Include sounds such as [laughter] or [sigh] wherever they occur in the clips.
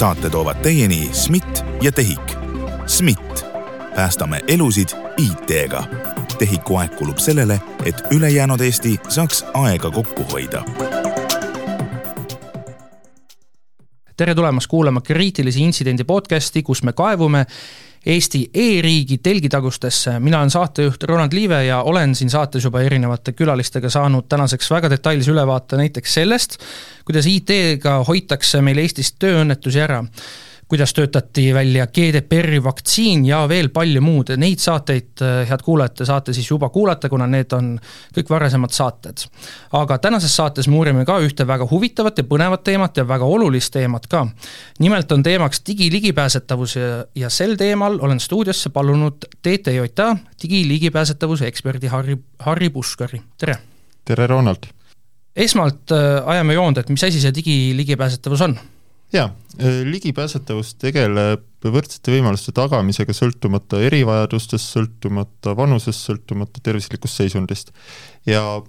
saate toovad teieni SMIT ja TEHIK. SMIT, päästame elusid IT-ga. TEHIK-u aeg kulub sellele, et ülejäänud Eesti saaks aega kokku hoida tere tulemast kuulama kriitilise intsidendi podcasti, kus me kaevume Eesti e-riigi telgitagustesse, mina olen saatejuht Ronald Liive ja olen siin saates juba erinevate külalistega saanud tänaseks väga detailse ülevaate näiteks sellest, kuidas IT-ga hoitakse meil Eestis tööõnnetusi ära kuidas töötati välja GDPR-i vaktsiin ja veel palju muud, neid saateid, äh, head kuulajad, te saate siis juba kuulata, kuna need on kõik varasemad saated. aga tänases saates me uurime ka ühte väga huvitavat ja põnevat teemat ja väga olulist teemat ka. nimelt on teemaks digiligipääsetavus ja, ja sel teemal olen stuudiosse palunud TTJA digiligipääsetavuse eksperdi Harri, Harri Puskari, tere! tere, Ronald! esmalt äh, ajame joont, et mis asi see digiligipääsetavus on jaa, äh, ligipääsetavus tegeleb võrdsete võimaluste tagamisega sõltumata erivajadustest, sõltumata vanusest, sõltumata tervislikust seisundist. ja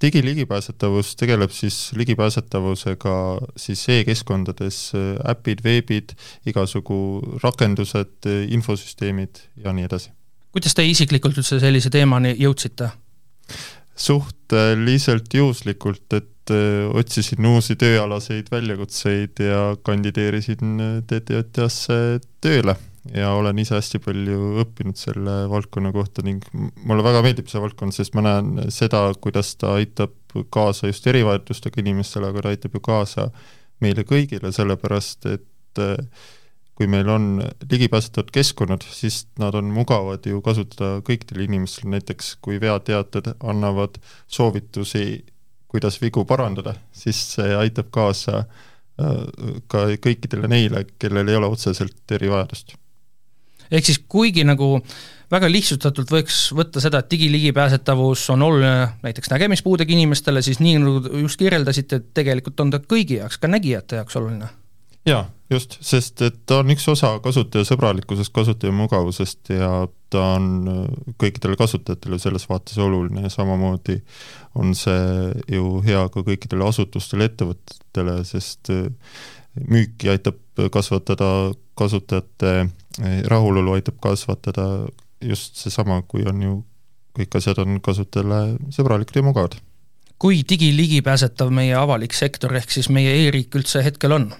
digiligipääsetavus tegeleb siis ligipääsetavusega siis e-keskkondades, äpid, veebid, igasugu rakendused, infosüsteemid ja nii edasi. kuidas te isiklikult üldse sellise teemani jõudsite? suhteliselt juhuslikult, et Äh, otsisin uusi tööalaseid väljakutseid ja kandideerisin äh, TTJA-sse tööle. Ja olen ise hästi palju õppinud selle valdkonna kohta ning mulle väga meeldib see valdkond, sest ma näen seda, kuidas ta aitab kaasa just erivajadustega inimestele, aga ta aitab ju kaasa meile kõigile, sellepärast et äh, kui meil on ligipääsetavad keskkonnad, siis nad on mugavad ju kasutada kõikidel inimestel, näiteks kui veateated annavad soovitusi kuidas vigu parandada, siis see aitab kaasa äh, ka kõikidele neile, kellel ei ole otseselt erivajadust. ehk siis kuigi nagu väga lihtsustatult võiks võtta seda, et digiligipääsetavus on oluline näiteks nägemispuudega inimestele, siis nii, nagu just kirjeldasite, et tegelikult on ta kõigi jaoks, ka nägijate jaoks oluline jaa, just, sest et ta on üks osa kasutajasõbralikkusest, kasutajamugavusest ja ta on äh, kõikidele kasutajatele selles vaates oluline ja samamoodi on see ju hea ka kõikidele asutustele, ettevõtetele, sest äh, müüki aitab kasvatada, kasutajate äh, rahulolu aitab kasvatada just seesama, kui on ju, kõik asjad on kasutajale sõbralikud ja mugavad. kui digiligipääsetav meie avalik sektor ehk siis meie e-riik üldse hetkel on?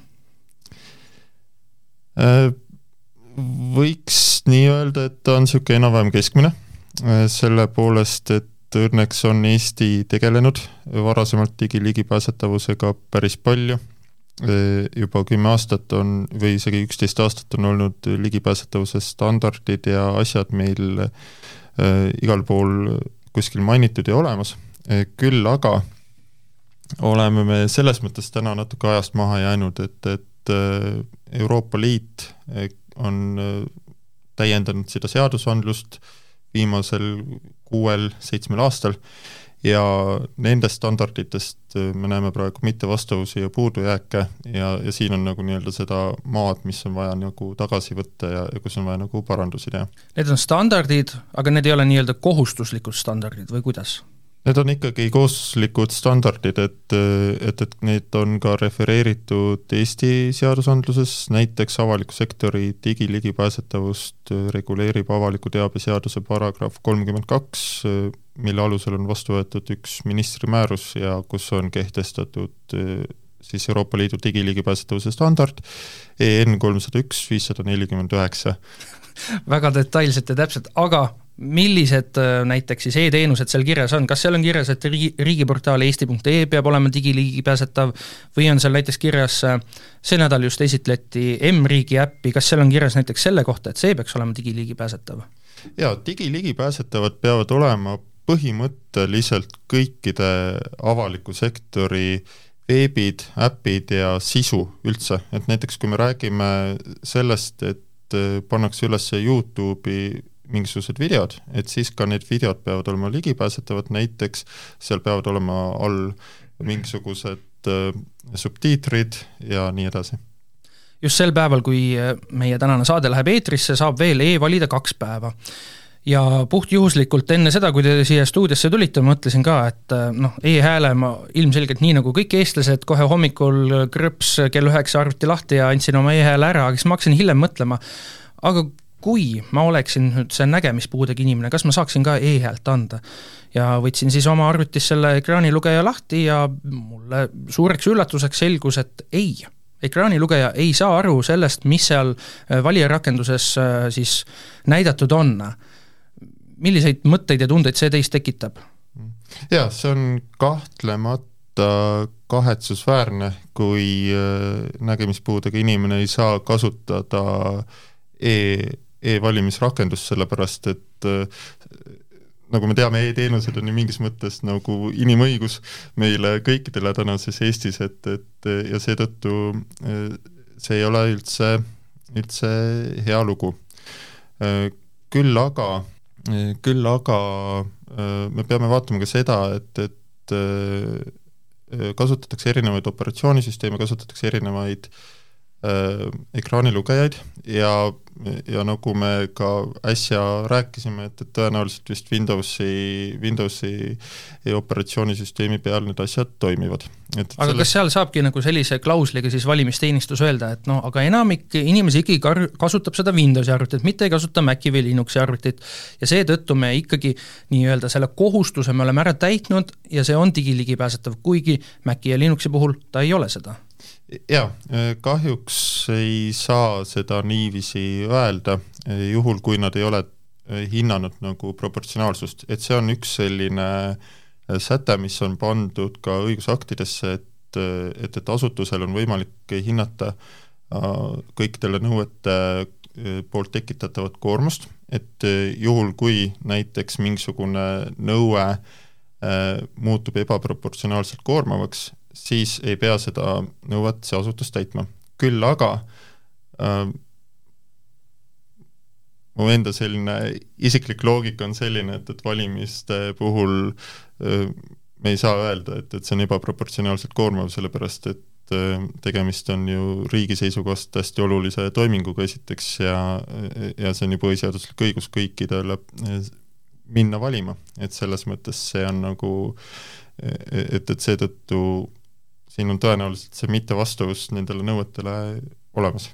Äh, võiks nii öelda, et ta on niisugune enam-vähem keskmine, äh, selle poolest, et õnneks on Eesti tegelenud varasemalt digiligipääsetavusega päris palju, äh, juba kümme aastat on, või isegi üksteist aastat on olnud ligipääsetavuse standardid ja asjad meil igal pool kuskil mainitud ja olemas, küll aga oleme me selles mõttes täna natuke ajast maha jäänud, et, et Euroopa Liit on äh, täiendanud seda seadusandlust viimasel kuuel-seitsmel aastal ja nendest standarditest äh, me näeme praegu mittevastavusi ja puudujääke ja, ja siin on nagu nii-öelda seda maad, mis on vaja nagu tagasi võtta ja, ja kus on vaja nagu parandusi teha. Need on standardid, aga need ei ole nii-öelda kohustuslikud standardid või kuidas? Need on ikkagi kohustuslikud standardid, et, et, et neid on ka refereeritud Eesti seadusandluses, näiteks avaliku sektori digiligipääsetavust reguleerib avaliku teabe seaduse paragrahv kolmkümmend kaks, mille alusel on vastu võetud üks ministri määrus ja kus on kehtestatud siis Euroopa Liidu digiligipääsetavuse standard EN kolmsada üks viissada nelikümmend üheksa. väga detailselt ja täpselt, aga millised äh, näiteks siis e-teenused seal kirjas on, kas seal on kirjas, et riigi, riigiportaal eesti.ee peab olema digiligipääsetav või on seal näiteks kirjas, äh, see nädal just esitleti M-riigi äppi, kas seal on kirjas näiteks selle kohta, et see peaks olema digiligipääsetav? jaa, digiligipääsetavad peavad olema põhimõtteliselt kõikide avaliku sektori veebid, äpid ja sisu üldse, et näiteks kui me räägime sellest, et äh, pannakse üles Youtube'i mingisugused videod, et siis ka need videod peavad olema ligipääsetavad, näiteks seal peavad olema all mingisugused äh, subtiitrid ja nii edasi. just sel päeval, kui äh, meie tänane saade läheb eetrisse, saab veel e-valida kaks päeva. ja puhtjuhuslikult enne seda, kui te siia stuudiosse tulite, ma mõtlesin ka, et noh, e-hääle ma ilmselgelt nii nagu kõik eestlased, kohe hommikul krõps kell üheksa arvuti lahti ja andsin oma e-hääle ära, aga siis ma hakkasin hiljem mõtlema, aga kui ma oleksin nüüd see nägemispuudega inimene, kas ma saaksin ka e-häält anda? ja võtsin siis oma arvutis selle ekraanilugeja lahti ja mulle suureks üllatuseks selgus, et ei, ekraanilugeja ei saa aru sellest, mis seal valijarakenduses siis näidatud on milliseid mõtteid ja tundeid see teis tekitab? jaa, see on kahtlemata kahetsusväärne, kui äh, nägemispuudega inimene ei saa kasutada e, e-valimisrakendust, sellepärast et äh, nagu me teame e, e-teenused on ju mingis mõttes nagu inimõigus meile kõikidele tänases Eestis, et, et ja seetõttu äh, see ei ole üldse, üldse hea lugu. Küll aga küll aga äh, me peame vaatama ka seda, et, et äh, kasutatakse erinevaid operatsioonisüsteeme, kasutatakse erinevaid äh, ekraanilugejaid ja ja nagu me ka äsja rääkisime, et, et tõenäoliselt vist Windowsi, Windowsi operatsioonisüsteemi peal need asjad toimivad. aga selles... kas seal saabki nagu sellise klausliga siis valimisteenistus öelda, et noh, aga enamik inimesi ikkagi kar-, kasutab seda Windowsi arvutit, mitte ei kasuta Maci või Linuxi arvutit, ja seetõttu me ikkagi nii-öelda selle kohustuse me oleme ära täitnud ja see on digiligipääsetav, kuigi Maci ja Linuxi puhul ta ei ole seda jaa, kahjuks ei saa seda niiviisi öelda, juhul kui nad ei ole hinnanud nagu proportsionaalsust, et see on üks selline säte, mis on pandud ka õigusaktidesse, et, et, et asutusel on võimalik hinnata kõikidele nõuete poolt tekitatavat koormust, et juhul, kui näiteks mingisugune nõue muutub ebaproportsionaalselt koormavaks, siis ei pea seda nõuet see asutus täitma. küll aga äh, mu enda selline isiklik loogika on selline, et, et valimiste puhul äh, me ei saa öelda, et, et see on ebaproportsionaalselt koormav, sellepärast et äh, tegemist on ju riigi seisukohast hästi olulise toiminguga esiteks ja, ja see on ju põhiseaduslik õigus kõikidele äh, minna valima, et selles mõttes see on nagu, et, et seetõttu siin on tõenäoliselt see mittevastavus nendele nõuetele olemas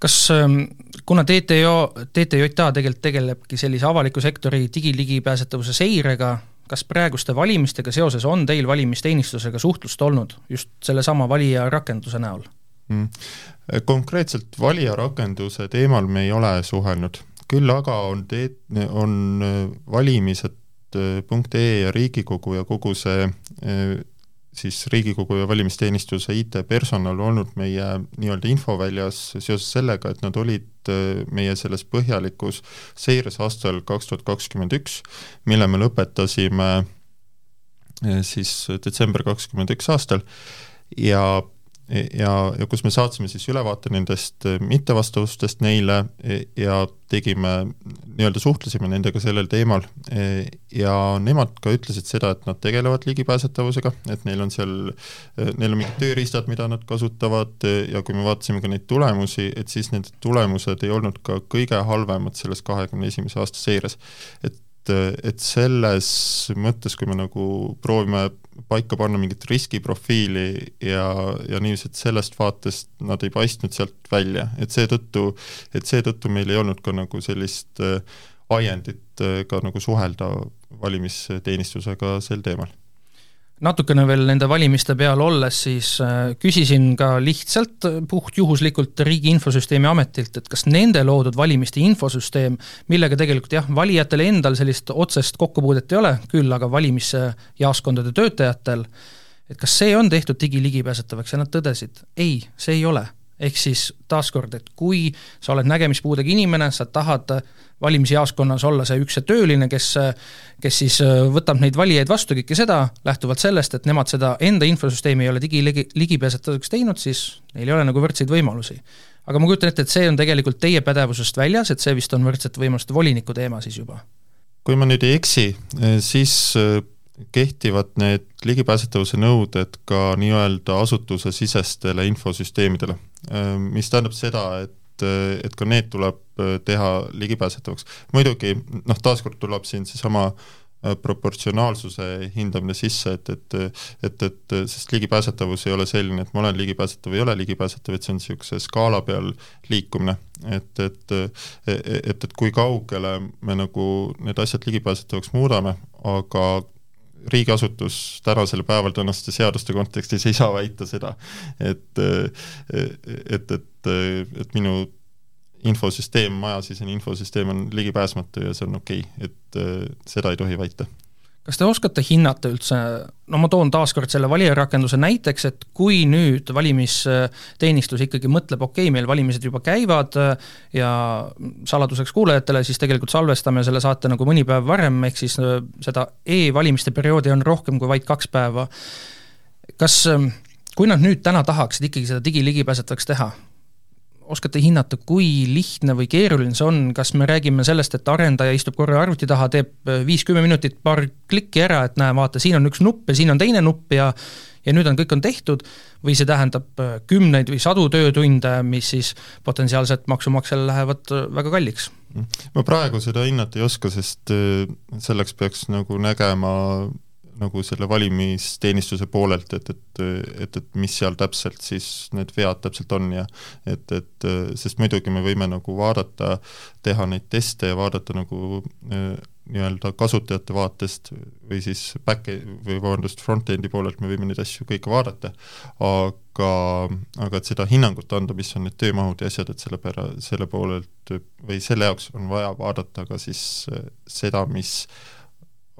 kas ähm, kuna TTO, TTJA tegelikult tegelebki sellise avaliku sektori digiligipääsetavuse seirega, kas praeguste valimistega seoses on teil valimisteenistusega suhtlust olnud just sellesama valija rakenduse näol mm.? Konkreetselt valija rakenduse teemal me ei ole suhelnud, küll aga on te-, on äh, valimised.ee äh, ja Riigikogu ja kogu see äh, siis Riigikogu ja valimisteenistuse IT-personal olnud meie nii-öelda infoväljas seoses sellega, et nad olid äh, meie selles põhjalikus seires aastal kaks tuhat kakskümmend üks, mille me lõpetasime äh, siis detsember kakskümmend üks aastal. Ja ja, ja kus me saatsime siis ülevaate nendest äh, mittevastavustest neile e, ja tegime, nii-öelda suhtlesime nendega sellel teemal e, ja nemad ka ütlesid seda, et nad tegelevad ligipääsetavusega, et neil on seal, neil on mingid tööriistad, mida nad kasutavad ja kui me vaatasime ka neid tulemusi, et siis need tulemused ei olnud ka kõige halvemad selles kahekümne esimese aasta seires. et et, selles mõttes, kui me nagu proovime paika panna mingit riskiprofiili ja, ja niiviisi, et sellest vaatest nad ei paistnud sealt välja, et seetõttu, et seetõttu meil ei olnud ka nagu sellist äh, ajendit äh, ka nagu suhelda valimisteenistusega sel teemal natukene veel nende valimiste peal olles, siis äh, küsisin ka lihtsalt äh, puhtjuhuslikult Riigi Infosüsteemi Ametilt, et kas nende loodud valimiste infosüsteem, millega tegelikult jah, valijatel endal sellist otsest kokkupuudet ei ole, küll aga valimisjaoskondade töötajatel, et kas see on tehtud digiligipääsetavaks ja nad tõdesid, ei, see ei ole ehk siis taaskord, et kui sa oled nägemispuudega inimene, sa tahad valimisjaoskonnas olla see üks see tööline, kes, kes siis äh, võtab neid valijaid vastu, kõike seda, lähtuvalt sellest, et nemad seda enda infosüsteemi ei ole digiligi, ligipääsetavaks teinud, siis neil ei ole nagu võrdseid võimalusi. aga ma kujutan ette, et see on tegelikult teie pädevusest väljas, et see vist on võrdsete võimaluste voliniku teema siis juba? kui ma nüüd ei eksi, siis äh, kehtivad need ligipääsetavuse nõuded ka nii-öelda asutusesisestele infosüsteemidele, mis tähendab seda, et et, ka need tuleb teha ligipääsetavaks. muidugi noh, taaskord tuleb siin seesama äh, proportsionaalsuse hindamine sisse, et, et et, et sest ligipääsetavus ei ole selline, et ma olen ligipääsetav, ei ole ligipääsetav, et see on niisuguse skaala peal liikumine. et, et et, et kui kaugele me nagu need asjad ligipääsetavaks muudame, aga riigiasutus tänasel päeval tänaste seaduste kontekstis ei saa väita seda, et et, et, et minu infosüsteem, majasisene infosüsteem on ligipääsmatu ja see on okei okay., et seda ei tohi väita kas te oskate hinnata üldse, no ma toon taaskord selle valijarakenduse näiteks, et kui nüüd valimisteenistus ikkagi mõtleb, okei okay,, meil valimised juba käivad ja saladuseks kuulajatele, siis tegelikult salvestame selle saate nagu mõni päev varem, ehk siis seda e-valimiste perioodi on rohkem kui vaid kaks päeva. kas, kui nad nüüd täna tahaksid ikkagi seda digiligipääsetavaks teha, oskate hinnata, kui lihtne või keeruline see on, kas me räägime sellest, et arendaja istub korra arvuti taha, teeb äh, viis-kümme minutit paar klikki ära, et näe, vaata, siin on üks nupp ja siin on teine nupp ja ja nüüd on, kõik on tehtud, või see tähendab äh, kümneid või sadu töötunde, mis siis potentsiaalselt maksumaksjale lähevad äh, väga kalliks? ma praegu seda hinnata ei oska, sest selleks peaks nagu nägema nagu selle valimisteenistuse poolelt, et, et, et, et mis seal täpselt siis need vead täpselt on ja et, et sest muidugi me võime nagu vaadata, teha neid teste ja vaadata nagu nii-öelda kasutajate vaatest või siis back- või vabandust, front-end'i poolelt me võime neid asju kõike vaadata, aga, aga et seda hinnangut anda, mis on need töömahud ja asjad, et selle pära-, selle poolelt või selle jaoks on vaja vaadata ka siis seda, mis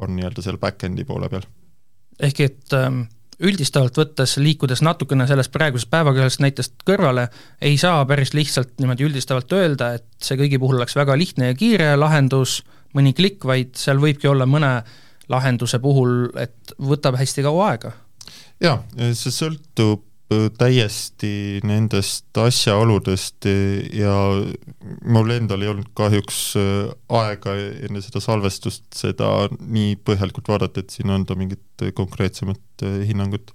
on nii-öelda seal back-end'i poole peal. ehk et ähm, üldistavalt võttes, liikudes natukene sellest praegusest päevakajalisest näitest kõrvale, ei saa päris lihtsalt niimoodi üldistavalt öelda, et see kõigi puhul oleks väga lihtne ja kiire lahendus, mõni klikk, vaid seal võibki olla mõne lahenduse puhul, et võtab hästi kaua aega. jaa, see sõltub täiesti nendest asjaoludest ja mul endal ei olnud kahjuks äh, aega enne seda salvestust seda nii põhjalikult vaadata, et siin anda mingit konkreetsemat äh, hinnangut.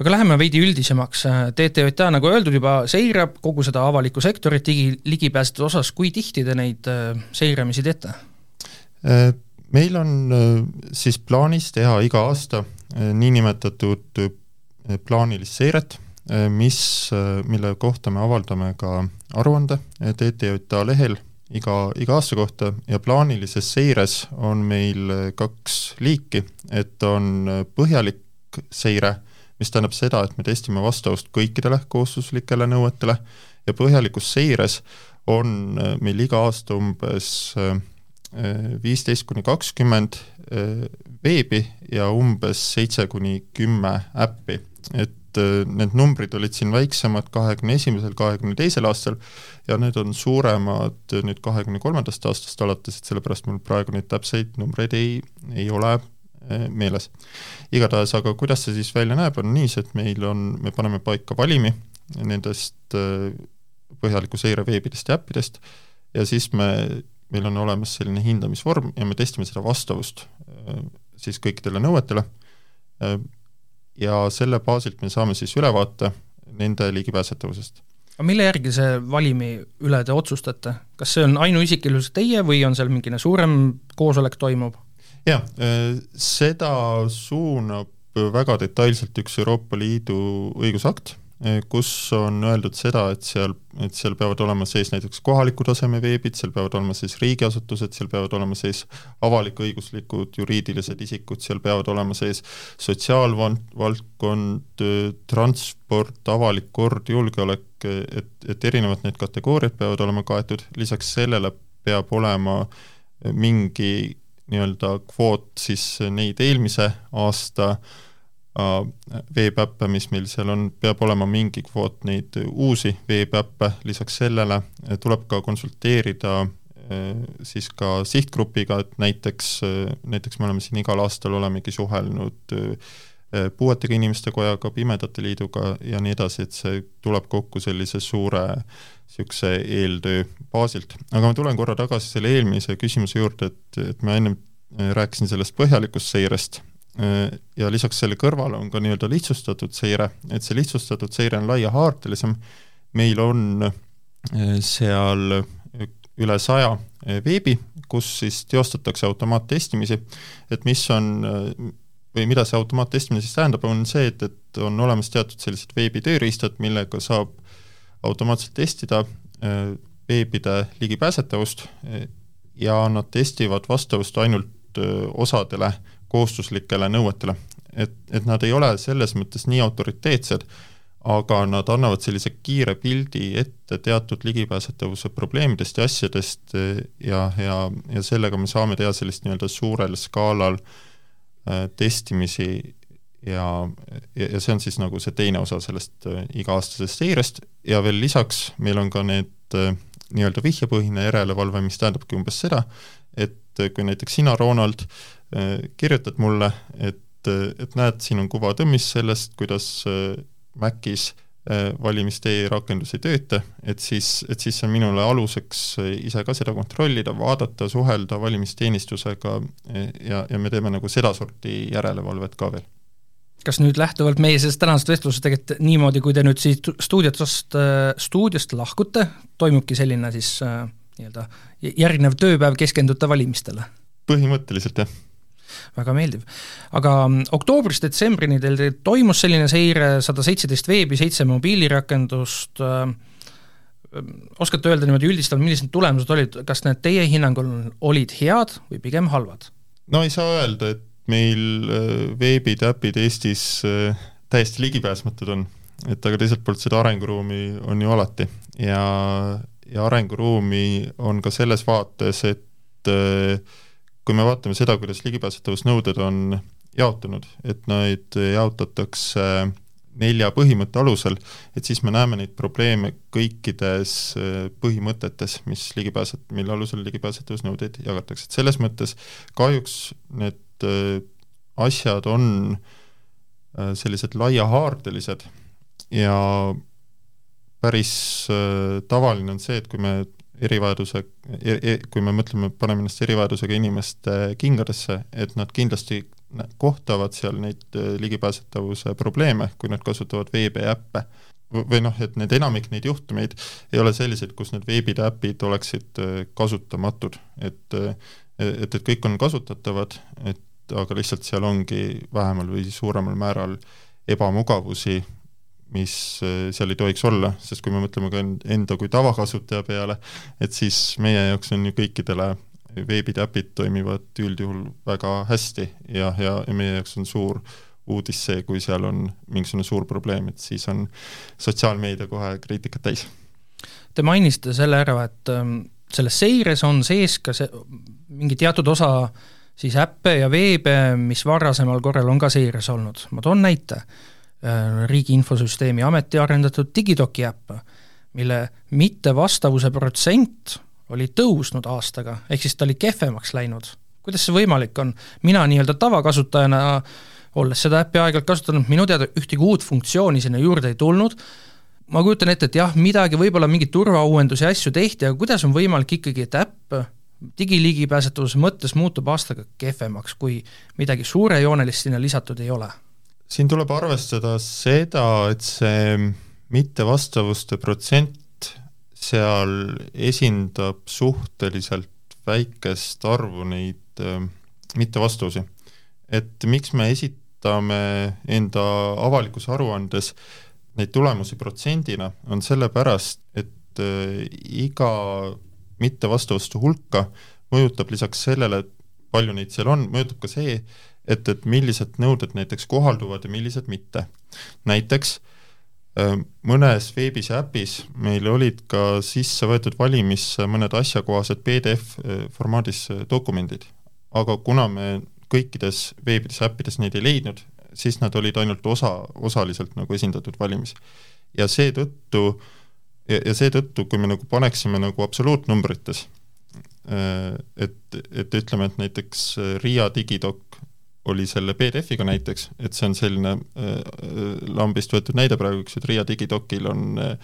Aga läheme veidi üldisemaks, TTJA, nagu öeldud juba, seirab kogu seda avalikku sektorit digi, ligipääsetuse osas, kui tihti te neid äh, seiramisi teete? Meil on siis plaanis teha iga aasta niinimetatud plaanilist seiret, eh, mis, eh, mille kohta me avaldame ka aruande TTJA lehel iga, iga aasta kohta. Ja plaanilises seires on meil kaks liiki, et on põhjalik seire, mis tähendab seda, et me testime vastavust kõikidele kohustuslikele nõuetele. Ja põhjalikus seires on meil iga aasta umbes viisteist kuni kakskümmend veebi ja umbes seitse kuni kümme äppi et äh, need numbrid olid siin väiksemad kahekümne esimesel, kahekümne teisel aastal ja need on suuremad nüüd kahekümne kolmandast aastast alates, et sellepärast mul praegu neid täpseid numbreid ei, ei ole äh, meeles. igatahes, aga kuidas see siis välja näeb, on niiviisi, et meil on, me paneme paika valimi nendest äh, põhjaliku seire veebidest ja äppidest ja siis me, meil on olemas selline hindamisvorm ja me testime seda vastavust siis kõikidele nõuetele ja selle baasilt me saame siis ülevaate nende ligipääsetavusest. aga mille järgi see valimi üle te otsustate, kas see on ainuisiklikult teie või on seal mingine suurem koosolek toimub? jah, seda suunab väga detailselt üks Euroopa Liidu õigusakt kus on öeldud seda, et seal, et seal peavad olema sees näiteks kohaliku taseme veebid, seal peavad olema sees riigiasutused, seal peavad olema sees avalik-õiguslikud juriidilised isikud, seal peavad olema sees sotsiaalvaldkond, transport, avalik kord, julgeolek, et, et erinevad need kategooriad peavad olema kaetud, lisaks sellele peab olema mingi nii-öelda kvoot siis neid eelmise aasta äh, veebiäppe, mis meil seal on, peab olema mingi kvoot neid uusi veebiäppe, lisaks sellele eh, tuleb ka konsulteerida eh, siis ka sihtgrupiga, et näiteks, eh, näiteks me oleme siin igal aastal olemegi suhelnud puuetega inimeste kojaga, Pimedate Liiduga ja nii edasi, et see tuleb kokku sellise suure niisuguse eeltöö baasilt. aga ma tulen korra tagasi selle eelmise küsimuse juurde, et, et ma ennem rääkisin sellest põhjalikust seirest ja lisaks selle kõrvale on ka nii-öelda lihtsustatud seire, et see lihtsustatud seire on laiahaardelisem, meil on seal üle saja veebi, kus siis teostatakse automaattestimisi, et mis on või mida see automaattestimine siis tähendab, on see, et, et on olemas teatud sellised veebitööriistad, millega saab automaatselt testida veebide ligipääsetavust ja nad testivad vastavust ainult osadele kohustuslikele nõuetele. et, et nad ei ole selles mõttes nii autoriteetsed, aga nad annavad sellise kiire pildi ette teatud ligipääsetavuse probleemidest ja asjadest ja, ja, ja sellega me saame teha sellist nii-öelda suurel skaalal äh, testimisi ja, ja, ja see on siis nagu see teine osa sellest äh, iga-aastasest seirest ja veel lisaks meil on ka need äh, nii-öelda vihjepõhine järelevalve, mis tähendabki umbes seda, et kui näiteks sina, Ronald, Äh, kirjutad mulle, et, et näed, siin on kuvatõmmis sellest, kuidas äh, Macis äh, valimistee rakendus ei tööta, et siis, et siis see on minule aluseks ise ka seda kontrollida, vaadata, suhelda valimisteenistusega ja, ja me teeme nagu sedasorti järelevalvet ka veel kas nüüd lähtuvalt meie sellest tänasest vestlusest tegelikult niimoodi, kui te nüüd siit stuudiost, stuudiost lahkute, toimubki selline siis äh, nii-öelda järgnev tööpäev keskendute valimistele? põhimõtteliselt jah väga meeldiv. aga mm, oktoobrist detsembrini teil toimus selline seire, sada seitseteist veebi, seitse mobiilirakendust, äh, oskate öelda niimoodi üldistavalt, millised need tulemused olid, kas need teie hinnangul olid head või pigem halvad? no ei saa öelda, et meil äh, veebid äpid Eestis äh, täiesti ligipääsmatud on, et aga teiselt poolt seda arenguruumi on ju alati ja, ja arenguruumi on ka selles vaates, et äh, kui me vaatame seda, kuidas ligipääsetavusnõuded on jaotunud, et neid jaotatakse nelja põhimõtte alusel, et siis me näeme neid probleeme kõikides äh, põhimõtetes, mis ligipääset-, mille alusel ligipääsetavusnõudeid jagatakse, et selles mõttes kahjuks need äh, asjad on äh, sellised laiahaardelised ja päris tavaline on see, et kui me erivajaduse, e, e, kui me mõtleme, paneme ennast erivajadusega inimeste kingadesse, et nad kindlasti kohtavad seal neid e, ligipääsetavuse probleeme, kui nad kasutavad veebi äppe. või noh, et need enamik neid juhtumeid ei ole sellised, kus need veebid ja äpid oleksid kasutamatud, et et, et kõik on kasutatavad, et aga lihtsalt seal ongi vähemal või suuremal määral ebamugavusi mis äh, seal ei tohiks olla, sest kui me mõtleme ka enda kui tavakasutaja peale, et siis meie jaoks on ju kõikidele veebid ja äpid toimivad üldjuhul väga hästi ja, ja, ja meie jaoks on suur uudis see, kui seal on mingisugune suur probleem, et siis on sotsiaalmeedia kohe kriitikat täis. Te mainisite selle ära, et ähm, selles seires on sees ka see, mingi teatud osa siis äppe ja veebe, mis varasemal korral on ka seires olnud, ma toon näite Riigi Infosüsteemi Ameti arendatud Digidoki äpp, mille mittevastavuse protsent oli tõusnud aastaga, ehk siis ta oli kehvemaks läinud. kuidas see võimalik on? mina nii-öelda tavakasutajana, olles seda äppi aeg-ajalt kasutanud, minu teada ühtegi uut funktsiooni sinna juurde ei tulnud, ma kujutan ette, et jah, midagi, võib-olla mingeid turvauuendusi ja asju tehti, aga kuidas on võimalik ikkagi, et äpp digiligipääsetavuse mõttes muutub aastaga kehvemaks, kui midagi suurejoonelist sinna lisatud ei ole siin tuleb arvestada seda, et see mittevastavuste protsent seal esindab suhteliselt väikest arvu neid äh, mittevastavusi. et miks me esitame enda avalikus aruandes neid tulemusi protsendina, on sellepärast, et äh, iga mittevastavuste hulka mõjutab lisaks sellele, palju neid seal on, mõjutab ka see, et, et millised nõuded näiteks kohalduvad ja millised mitte. näiteks äh, mõnes veebis ja äpis meil olid ka sisse võetud valimisse mõned asjakohased PDF äh, formaadis äh, dokumendid, aga kuna me kõikides veebides ja äppides neid ei leidnud, siis nad olid ainult osa, osaliselt nagu esindatud valimis. ja seetõttu, ja seetõttu, kui me nagu paneksime nagu absoluutnumbrites, et, et ütleme, et näiteks Riia digidoc oli selle PDF-iga näiteks, et see on selline äh, lambist võetud näide praegu, eks ju, Tria digidokil on äh,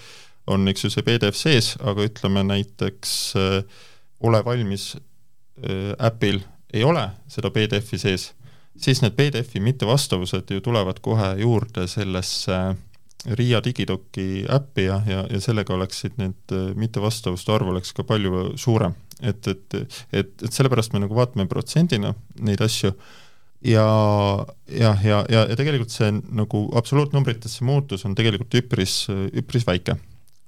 on, eks ju, see PDF sees, aga ütleme näiteks äh, Ole valmis äh, äpil ei ole seda PDF-i sees, siis need PDF-i mittevastavused ju tulevad kohe juurde sellesse Riia digidoki äppi ja, ja, ja sellega oleksid need mittevastavuste arv oleks ka palju suurem. et, et, et, et sellepärast me nagu vaatame protsendina neid asju ja jah, ja, ja, ja tegelikult see nagu absoluutnumbrites see muutus on tegelikult üpris, üpris väike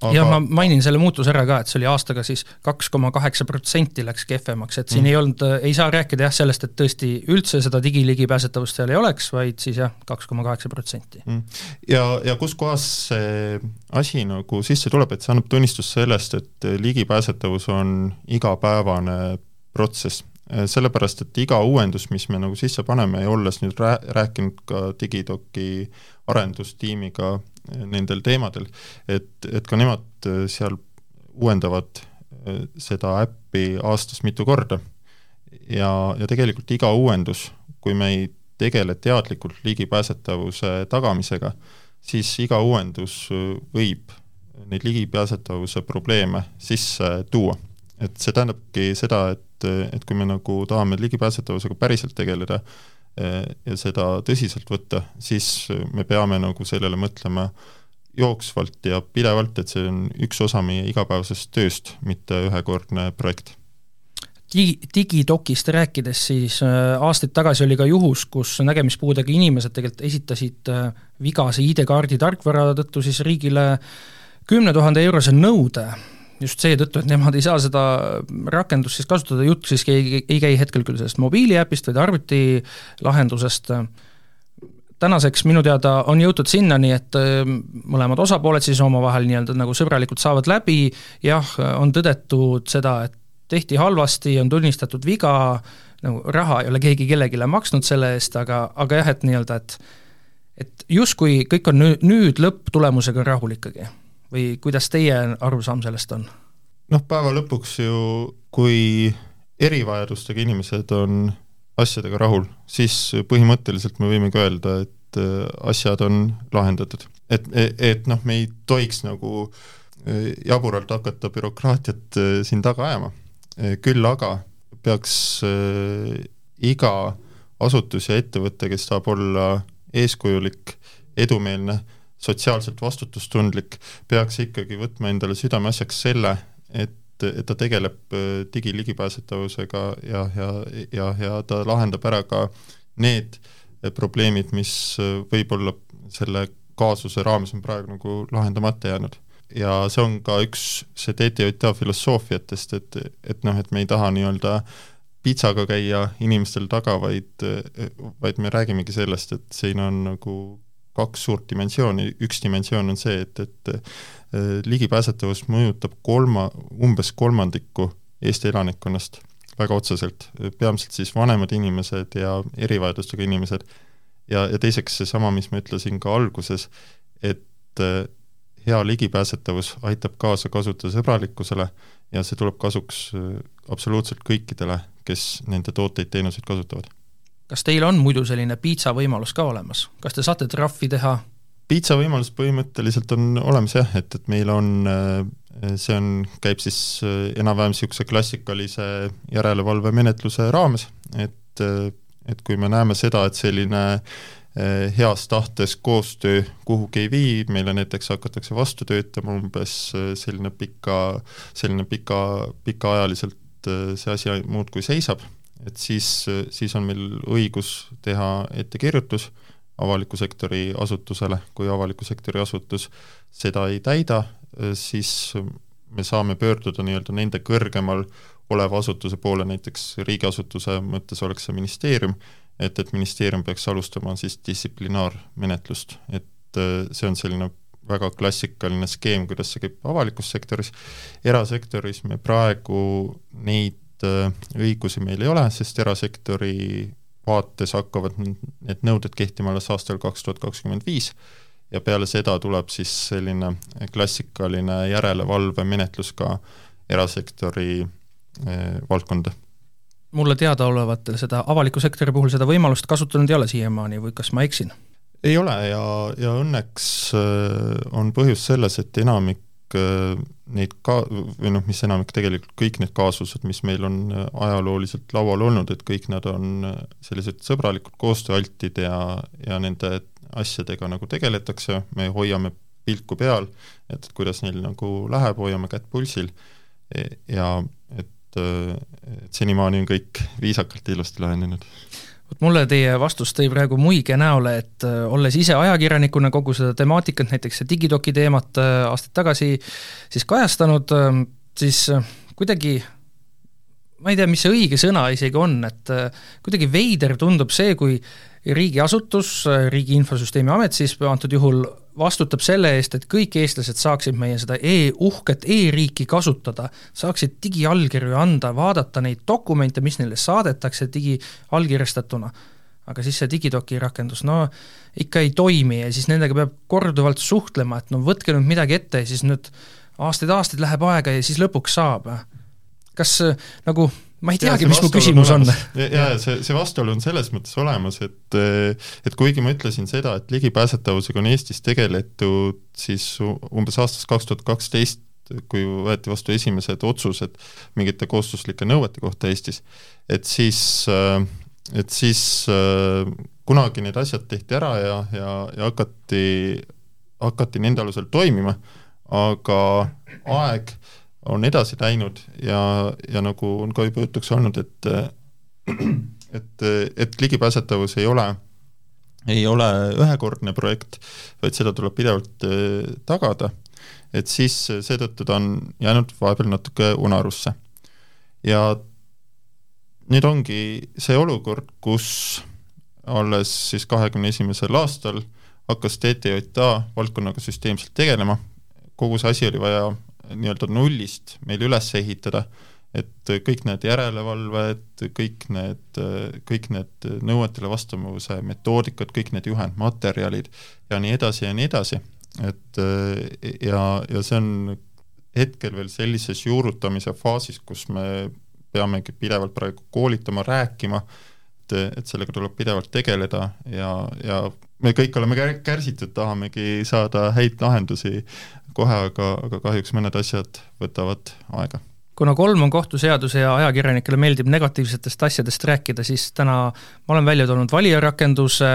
aga... jah, ma mainin selle muutuse ära ka, et see oli aastaga siis kaks koma kaheksa protsenti läks kehvemaks, et siin mm. ei olnud, ei saa rääkida jah sellest, et tõesti üldse seda digiligipääsetavust seal ei oleks, vaid siis jah, kaks koma kaheksa protsenti. Mm. ja, ja kuskohast see asi nagu sisse tuleb, et see annab tunnistust sellest, et ligipääsetavus on igapäevane protsess sellepärast, et iga uuendus, mis me nagu sisse paneme ja olles nüüd rää-, rääkinud ka Digidoki arendustiimiga nendel teemadel, et, et ka nemad äh, seal uuendavad äh, seda äppi aastas mitu korda. ja, ja tegelikult iga uuendus, kui me ei tegele teadlikult ligipääsetavuse tagamisega, siis iga uuendus äh, võib neid ligipääsetavuse probleeme sisse tuua. Et see tähendabki seda, et, et kui me nagu tahame ligipääsetavusega päriselt tegeleda, Eh, ja seda tõsiselt võtta, siis me peame nagu sellele mõtlema jooksvalt ja pidevalt, et see on üks osa meie igapäevasest tööst, mitte ühekordne projekt. Digi, digidokist rääkides, siis äh, aastaid tagasi oli ka juhus, kus nägemispuudega inimesed tegelikult esitasid äh, vigase ID-kaardi tarkvara tõttu siis riigile kümne tuhande eurose nõude just seetõttu, et nemad ei saa seda rakendust siis kasutada, jutt siiski ei, ei käi hetkel küll sellest mobiiliäpist, vaid arvutilahendusest, tänaseks minu teada on jõutud sinnani, et äh, mõlemad osapooled siis omavahel nii-öelda nagu sõbralikult saavad läbi, jah, on tõdetud seda, et tehti halvasti, on tunnistatud viga, nagu raha ei ole keegi kellelegi maksnud selle eest, aga, aga jah, et nii-öelda, et et justkui kõik on nüüd, nüüd lõpptulemusega rahul ikkagi või kuidas teie arusaam sellest on? noh, päeva lõpuks ju, kui erivajadustega inimesed on asjadega rahul, siis põhimõtteliselt me võimegi öelda, et äh, asjad on lahendatud. et, et, et noh, me ei tohiks nagu äh, jaburalt hakata bürokraatiat äh, siin taga ajama. küll aga peaks iga asutus ja ettevõte, kes tahab olla eeskujulik, edumeelne, sotsiaalselt vastutustundlik, peaks ikkagi võtma endale südameasjaks selle, et, et ta tegeleb äh, digiligipääsetavusega ja, ja, ja, ja ta lahendab ära ka need äh, probleemid, mis äh, võib-olla selle kaasuse raames on praegu nagu lahendamata jäänud. ja see on ka üks see TTJA filosoofiatest, et, et noh, et me ei taha nii-öelda pitsaga käia inimestel taga, vaid, vaid me räägimegi sellest, et siin on nagu kaks suurt dimensiooni, üks dimensioon on see, et, et äh, ligipääsetavus mõjutab kolma, umbes kolmandikku Eesti elanikkonnast väga otseselt, peamiselt siis vanemad inimesed ja erivajadustega inimesed, ja, ja teiseks seesama, mis ma ütlesin ka alguses, et äh, hea ligipääsetavus aitab kaasa kasutajasõbralikkusele ja see tuleb kasuks äh, absoluutselt kõikidele, kes nende tooteid-teenuseid kasutavad kas teil on muidu selline piitsa võimalus ka olemas, kas te saate trahvi teha? piitsa võimalus põhimõtteliselt on olemas jah, et, et meil on, äh, see on, käib siis äh, enam-vähem niisuguse klassikalise järelevalvemenetluse raames, et, äh, et kui me näeme seda, et selline heas tahtes koostöö kuhugi ei vii, meile näiteks hakatakse vastu töötama umbes selline pika, selline pika, pikaajaliselt see asi muudkui seisab et siis, siis on meil õigus teha ettekirjutus avaliku sektori asutusele, kui avaliku sektori asutus seda ei täida, siis me saame pöörduda nii-öelda nende kõrgemal oleva asutuse poole, näiteks riigiasutuse mõttes oleks see ministeerium, et, et ministeerium peaks alustama siis distsiplinaarmenetlust, et see on selline väga klassikaline skeem, kuidas see käib avalikus sektoris, erasektoris me praegu neid Äh, õigusi meil ei ole, sest erasektori vaates hakkavad need nõuded kehtima alles aastal kaks tuhat kakskümmend viis ja peale seda tuleb siis selline klassikaline järelevalvemenetlus ka erasektori eh, valdkonda. mulle teadaolevatel seda avaliku sektori puhul seda võimalust kasutanud ei ole siiamaani või kas ma eksin? ei ole ja, ja õnneks äh, on põhjus selles, et enamik Äh, neid ka-, või noh, mis enamik, tegelikult kõik need kaasused, mis meil on äh, ajalooliselt laual olnud, et kõik nad on äh, sellised sõbralikud, koostööaltid ja, ja nende asjadega nagu tegeletakse, me hoiame pilku peal, et kuidas neil nagu läheb, hoiame kätt pulsil ja et, et senimaani on kõik viisakalt ja ilusti lahenenud vot mulle teie vastus tõi praegu muige näole, et äh, olles ise ajakirjanikuna kogu seda temaatikat, näiteks see digidoki teemat äh, aastaid tagasi siis kajastanud, ähm, siis äh, kuidagi ma ei tea, mis see õige sõna isegi on, et kuidagi veider tundub see, kui riigiasutus, Riigi Infosüsteemi Amet siis antud juhul vastutab selle eest, et kõik eestlased saaksid meie seda e, uhket e-riiki kasutada, saaksid digiallkirju anda, vaadata neid dokumente, mis neile saadetakse digiallkirjastatuna. aga siis see digidoki rakendus, no ikka ei toimi ja siis nendega peab korduvalt suhtlema, et no võtke nüüd midagi ette ja siis nüüd aastaid-aastaid läheb aega ja siis lõpuks saab. Kas nagu ma ei teagi, mis mu küsimus on. ja, ja see, see vastuolu on selles mõttes olemas, et et kuigi ma ütlesin seda, et ligipääsetavusega on Eestis tegeletud siis umbes aastast kaks tuhat kaksteist, kui võeti vastu esimesed otsused mingite kohustuslike nõuete kohta Eestis, et siis, et siis kunagi need asjad tehti ära ja, ja, ja hakati, hakati nende alusel toimima, aga aeg on edasi läinud ja, ja nagu on ka juba jutuks olnud, et [clears throat] et, et ligipääsetavus ei ole, ei ole ühekordne projekt, vaid seda tuleb pidevalt eh, tagada, et siis seetõttu ta on jäänud vahepeal natuke unarusse. ja nüüd ongi see olukord, kus alles siis kahekümne esimesel aastal hakkas TTJA valdkonnaga süsteemselt tegelema, kogu see asi oli vaja nii-öelda nullist meil üles ehitada, et kõik need järelevalved, kõik need, kõik need nõuetele vastavuse metoodikad, kõik need juhendmaterjalid ja nii edasi ja nii edasi, et ja, ja see on hetkel veel sellises juurutamise faasis, kus me peamegi pidevalt praegu koolitama, rääkima, et, et sellega tuleb pidevalt tegeleda ja, ja me kõik oleme kärsitud, tahamegi saada häid lahendusi kohe, aga, aga kahjuks mõned asjad võtavad aega. Kuna kolm on kohtuseadus ja ajakirjanikele meeldib negatiivsetest asjadest rääkida, siis täna ma olen välja toonud valijarakenduse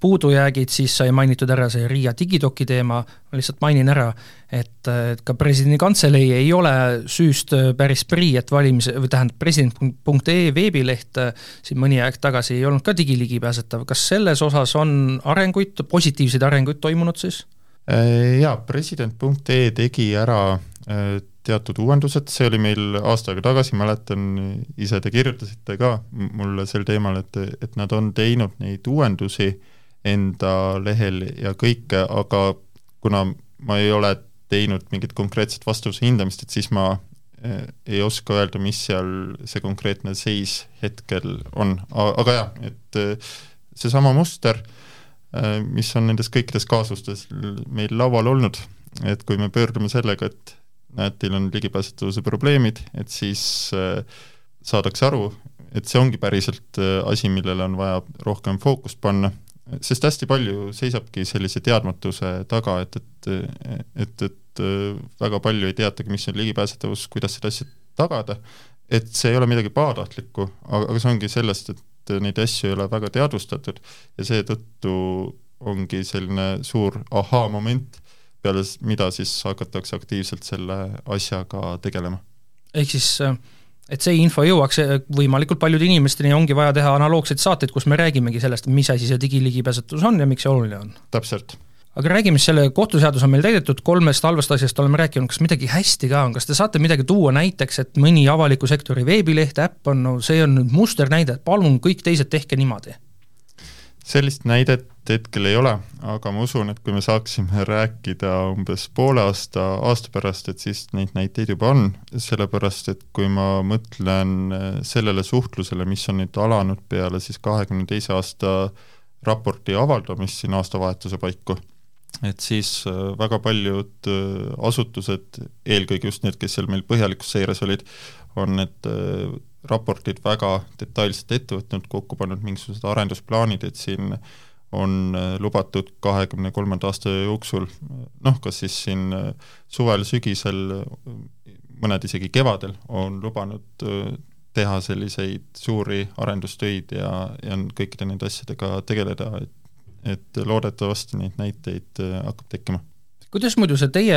puudujäägid, siis sai mainitud ära see Riia digidoki teema, ma lihtsalt mainin ära, et, ka presidendi kantselei ei ole süüst päris prii, et valimis, või tähendab, president.ee veebileht siin mõni aeg tagasi ei olnud ka digiligipääsetav, kas selles osas on arenguid, positiivseid arenguid toimunud siis? Äh, jaa, president.ee tegi ära äh, teatud uuendused, see oli meil aasta aega tagasi, mäletan, ise te kirjutasite ka mulle sel teemal, et, et nad on teinud neid uuendusi enda lehel ja kõike, aga kuna ma ei ole teinud mingit konkreetset vastuse hindamist, et siis ma äh, ei oska öelda, mis seal see konkreetne seis hetkel on, aga jah, et seesama muster äh, mis on nendes kõikides kaasustes meil laual olnud, et kui me pöördume sellega, et näed, teil on ligipääsetavuse probleemid, et siis äh, saadakse aru, et see ongi päriselt äh, asi, millele on vaja rohkem fookust panna, sest hästi palju seisabki sellise teadmatuse taga, et, et et, et väga palju ei teatagi, mis on ligipääsetavus, kuidas seda asja tagada, et see ei ole midagi pahatahtlikku, aga, aga see ongi sellest, et et neid asju ei ole väga teadvustatud ja seetõttu ongi selline suur ahaa-moment, peale mida siis hakatakse aktiivselt selle asjaga tegelema. ehk siis et see info jõuaks võimalikult paljude inimesteni, ongi vaja teha analoogseid saateid, kus me räägimegi sellest, mis asi see digiligipääsetavus on ja miks see oluline on. täpselt aga räägime siis, selle kohtuseadus on meil täidetud, kolmest halvast asjast oleme rääkinud, kas midagi hästi ka on, kas te saate midagi tuua näiteks, et mõni avaliku sektori veebileht, äpp on, no see on nüüd musternäide, palun kõik teised tehke niimoodi? sellist näidet hetkel ei ole, aga ma usun, et kui me saaksime rääkida umbes poole aasta, aasta pärast, et siis neid näiteid juba on, sellepärast et kui ma mõtlen sellele suhtlusele, mis on nüüd alanud peale siis kahekümne teise aasta raporti avaldamist siin aastavahetuse paiku et siis äh, väga paljud äh, asutused, eelkõige just need, kes seal meil põhjalikus seires olid, on need äh, raportid väga detailselt ette võtnud, kokku pannud mingisugused arendusplaanid, et siin on lubatud kahekümne kolmanda aasta jooksul noh, kas siis siin suvel, sügisel, mõned isegi kevadel, on lubanud teha selliseid suuri arendustöid ja, ja kõikide nende asjadega tegeleda, et et loodetavasti neid näiteid hakkab tekkima. Kuidas muidu see teie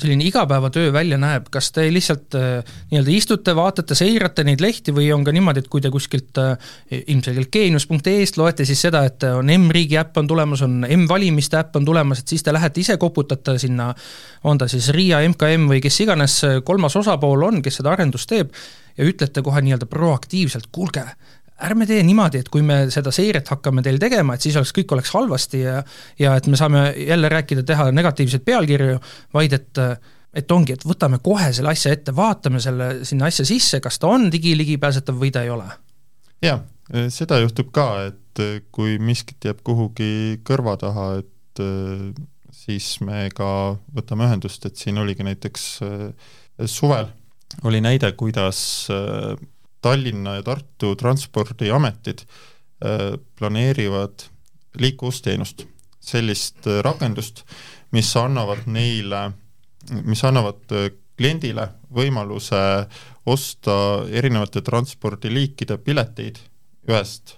selline igapäevatöö välja näeb, kas te lihtsalt äh, nii-öelda istute, vaatate, seirate neid lehti või on ka niimoodi, et kui te kuskilt äh, ilmselgelt geenius.ee-st loete siis seda, et on M-riigi äpp on tulemas, on M-valimiste äpp on tulemas, et siis te lähete ise koputate sinna, on ta siis RIA, MKM või kes iganes kolmas osapool on, kes seda arendust teeb, ja ütlete kohe nii-öelda proaktiivselt, kuulge, ärme tee niimoodi, et kui me seda seiret hakkame teil tegema, et siis oleks, kõik oleks halvasti ja ja et me saame jälle rääkida, teha negatiivseid pealkirju, vaid et et ongi, et võtame kohe selle asja ette, vaatame selle sinna asja sisse, kas ta on digiligipääsetav või ta ei ole. jaa, seda juhtub ka, et kui miskit jääb kuhugi kõrva taha, et siis me ka võtame ühendust, et siin oligi näiteks suvel oli näide, kuidas Tallinna ja Tartu transpordiametid äh, planeerivad liikuvusteenust, sellist äh, rakendust, mis annavad neile, mis annavad äh, kliendile võimaluse osta erinevate transpordiliikide pileteid ühest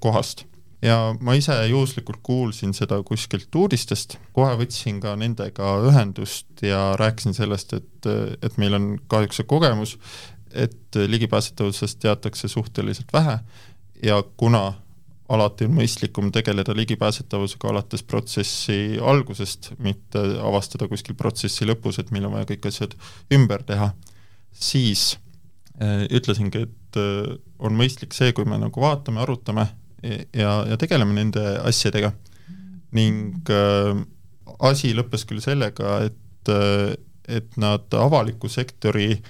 kohast. ja ma ise juhuslikult kuulsin seda kuskilt uudistest, kohe võtsin ka nendega ühendust ja rääkisin sellest, et, et meil on kahjuks see kogemus, et ligipääsetavusest teatakse suhteliselt vähe ja kuna alati on mõistlikum tegeleda ligipääsetavusega alates protsessi algusest, mitte avastada kuskil protsessi lõpus, et meil on vaja kõik asjad ümber teha, siis äh, ütlesingi, et äh, on mõistlik see, kui me nagu vaatame, arutame ja, ja tegeleme nende asjadega. ning äh, asi lõppes küll sellega, et et nad avaliku sektori äh,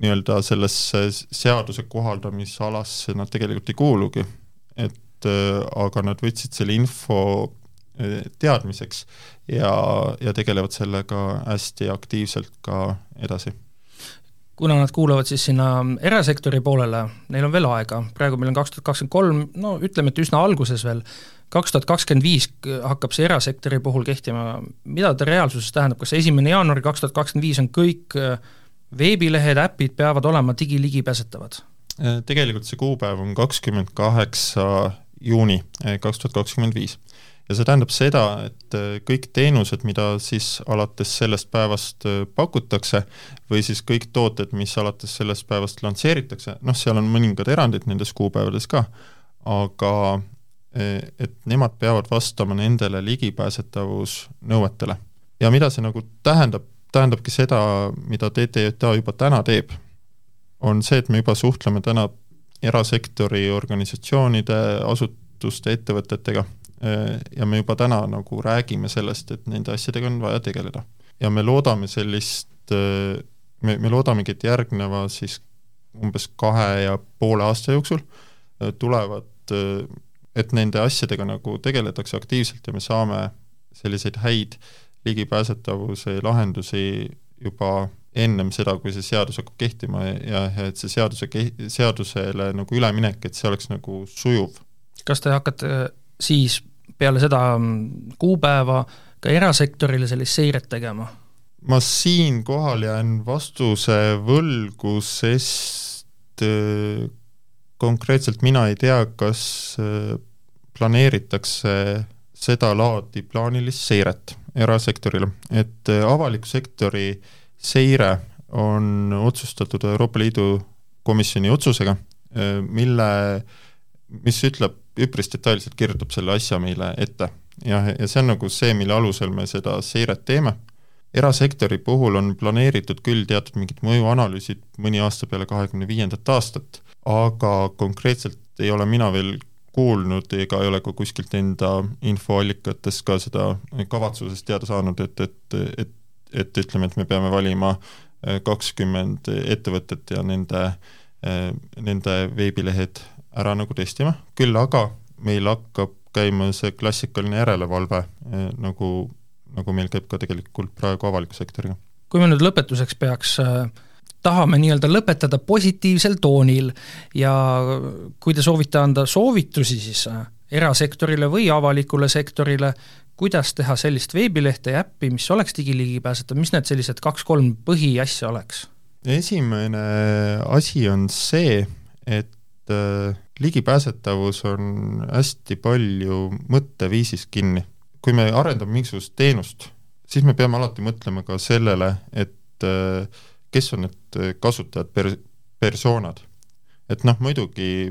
nii-öelda sellesse seaduse kohaldamisalasse nad tegelikult ei kuulugi. et äh, aga nad võtsid selle info äh, teadmiseks ja, ja tegelevad sellega hästi aktiivselt ka edasi. Kuna nad kuuluvad siis sinna erasektori poolele, neil on veel aega, praegu meil on kaks tuhat kakskümmend kolm, no ütleme, et üsna alguses veel, kaks tuhat kakskümmend viis hakkab see erasektori puhul kehtima, mida ta reaalsuses tähendab, kas esimene jaanuar kaks tuhat kakskümmend viis on kõik äh, veebilehed, äpid peavad olema digiligipääsetavad? Äh, tegelikult see kuupäev on kakskümmend kaheksa juuni äh, kaks tuhat kakskümmend viis. ja see tähendab seda, et äh, kõik teenused, mida siis alates sellest päevast pakutakse, või siis kõik tooted, mis alates sellest päevast lansseeritakse, noh, seal on mõningad erandid nendes kuupäevades ka, aga et nemad peavad vastama nendele ligipääsetavusnõuetele. ja mida see nagu tähendab tähendabki seda, mida TTJA juba täna teeb, on see, et me juba suhtleme täna erasektori organisatsioonide, asutuste, ettevõtetega ja me juba täna nagu räägime sellest, et nende asjadega on vaja tegeleda. ja me loodame sellist, me, me loodamegi, et järgneva siis umbes kahe ja poole aasta jooksul tulevad, et nende asjadega nagu tegeletakse aktiivselt ja me saame selliseid häid ligipääsetavuse lahendusi juba ennem seda, kui see seadus hakkab kehtima ja, et see seaduse, seadusele nagu üleminek, et see oleks nagu sujuv. kas te hakkate äh, siis peale seda mm, kuupäeva ka erasektorile sellist seiret tegema? ma siinkohal jään vastuse võlgu, sest äh, konkreetselt mina ei tea, kas äh, planeeritakse sedalaadi plaanilist seiret erasektorile, et äh, avaliku sektori seire on otsustatud Euroopa Liidu komisjoni otsusega, äh, mille, mis ütleb üpris detailselt, kirjutab selle asja meile ette. jah, ja see on nagu see, mille alusel me seda seiret teeme, erasektori puhul on planeeritud küll teatud mingid mõjuanalüüsid mõni aasta peale kahekümne viiendat aastat, aga konkreetselt ei ole mina veel kuulnud ega ei ole ka kuskilt enda infoallikatest ka seda kavatsusest teada saanud, et, et, et, et ütleme, et me peame valima äh, kakskümmend ettevõtet ja nende, äh, nende veebilehed ära nagu testima, küll aga meil hakkab käima see klassikaline järelevalve, äh, nagu, nagu meil käib ka tegelikult praegu avaliku sektoriga. kui me nüüd lõpetuseks peaks äh tahame nii-öelda lõpetada positiivsel toonil ja kui te soovite anda soovitusi siis äh, erasektorile või avalikule sektorile, kuidas teha sellist veebilehte ja äppi, mis oleks digiligipääsetav, mis need sellised kaks-kolm põhiasja oleks? esimene asi on see, et äh, ligipääsetavus on hästi palju mõtteviisis kinni. kui me arendame mingisugust teenust, siis me peame alati mõtlema ka sellele, et äh, kes on need kasutajad, per-, persoonad. et noh, muidugi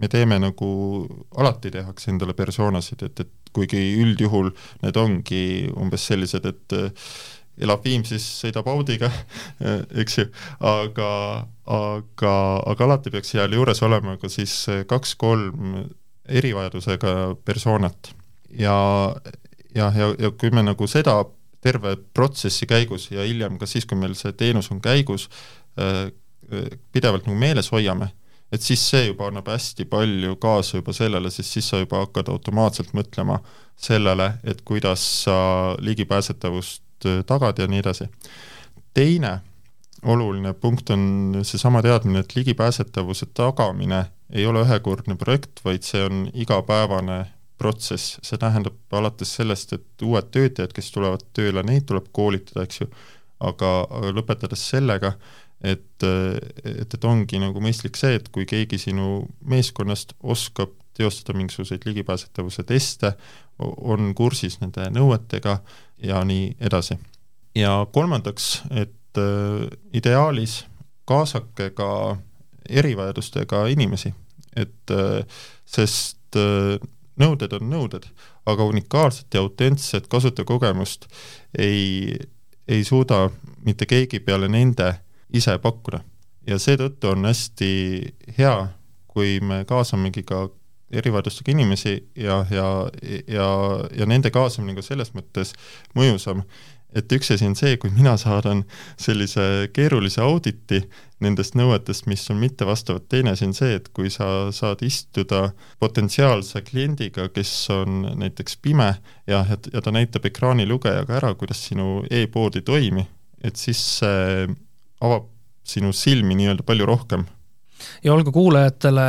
me teeme nagu, alati tehakse endale persoonasid, et, et kuigi üldjuhul need ongi umbes sellised, et elab Viimsis, sõidab Audiga [laughs] eks ju, aga, aga, aga alati peaks sealjuures olema ka siis kaks-kolm erivajadusega persoonat. ja, ja, ja, ja kui me nagu seda terve protsessi käigus ja hiljem ka siis, kui meil see teenus on käigus, äh, pidevalt nagu meeles hoiame, et siis see juba annab hästi palju kaasa juba sellele, sest siis sa juba hakkad automaatselt mõtlema sellele, et kuidas sa ligipääsetavust Äh, tagada ja nii edasi. teine oluline punkt on seesama teadmine, et ligipääsetavuse tagamine ei ole ühekordne projekt, vaid see on igapäevane protsess, see tähendab alates sellest, et uued töötajad, kes tulevad tööle, neid tuleb koolitada, eks ju, aga, aga lõpetades sellega, et, et, et ongi nagu mõistlik see, et kui keegi sinu meeskonnast oskab teostada mingisuguseid ligipääsetavuse teste, on kursis nende nõuetega ja nii edasi. ja kolmandaks, et äh, ideaalis kaasake ka erivajadustega inimesi, et äh, sest äh, nõuded on nõuded, aga unikaalset ja autentset kasutajakogemust ei, ei suuda mitte keegi peale nende ise pakkuda. ja seetõttu on hästi hea, kui me kaasamegi ka erivajadustega inimesi ja, ja, ja, ja nende kaasamine ka selles mõttes mõjusam, et üks asi on see, kui mina saadan sellise keerulise auditi nendest nõuetest, mis on mittevastavad, teine asi on see, et kui sa saad istuda potentsiaalse kliendiga, kes on näiteks pime ja, ja ta näitab ekraanilugejaga ära, kuidas sinu e-pood ei toimi, et siis see avab sinu silmi nii-öelda palju rohkem ja olgu kuulajatele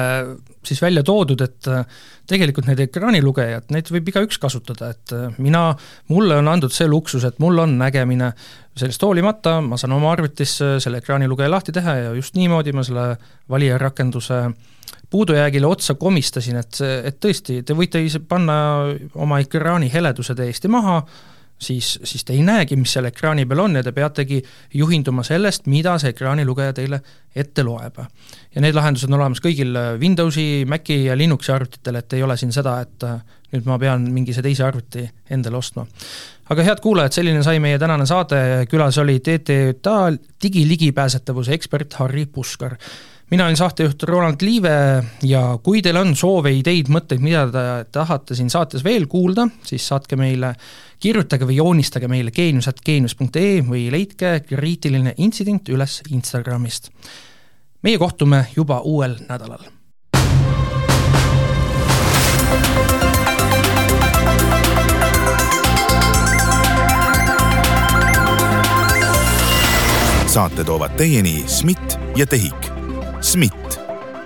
siis välja toodud, et äh, tegelikult need ekraanilugejad, neid võib igaüks kasutada, et äh, mina, mulle on antud see luksus, et mul on nägemine, sellest hoolimata ma saan oma arvutis selle ekraanilugeja lahti teha ja just niimoodi ma selle valija rakenduse puudujäägile otsa komistasin, et, et tõesti, te võite ise panna oma ekraani heleduse täiesti maha, siis, siis te ei näegi, mis seal ekraani peal on ja te peategi juhinduma sellest, mida see ekraanilugeja teile ette loeb. ja need lahendused on olemas kõigil Windowsi, Maci ja Linuxi arvutitel, et ei ole siin seda, et äh, nüüd ma pean mingise teise arvuti endale ostma. aga head kuulajad, selline sai meie tänane saade, külas oli TTÜ digiligipääsetavuse ekspert Harri Puskar mina olen saatejuht Roland Liive ja kui teil on soove, ideid, mõtteid, mida te tahate siin saates veel kuulda, siis saatke meile, kirjutage või joonistage meile geenius.geenius.ee või leidke kriitiline intsident üles Instagramist. meie kohtume juba uuel nädalal. saate toovad teieni SMIT ja TEHIK SMIT,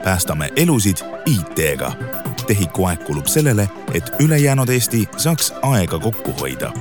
päästame elusid IT-ga. tehiku aeg kulub sellele, et ülejäänud Eesti saaks aega kokku hoida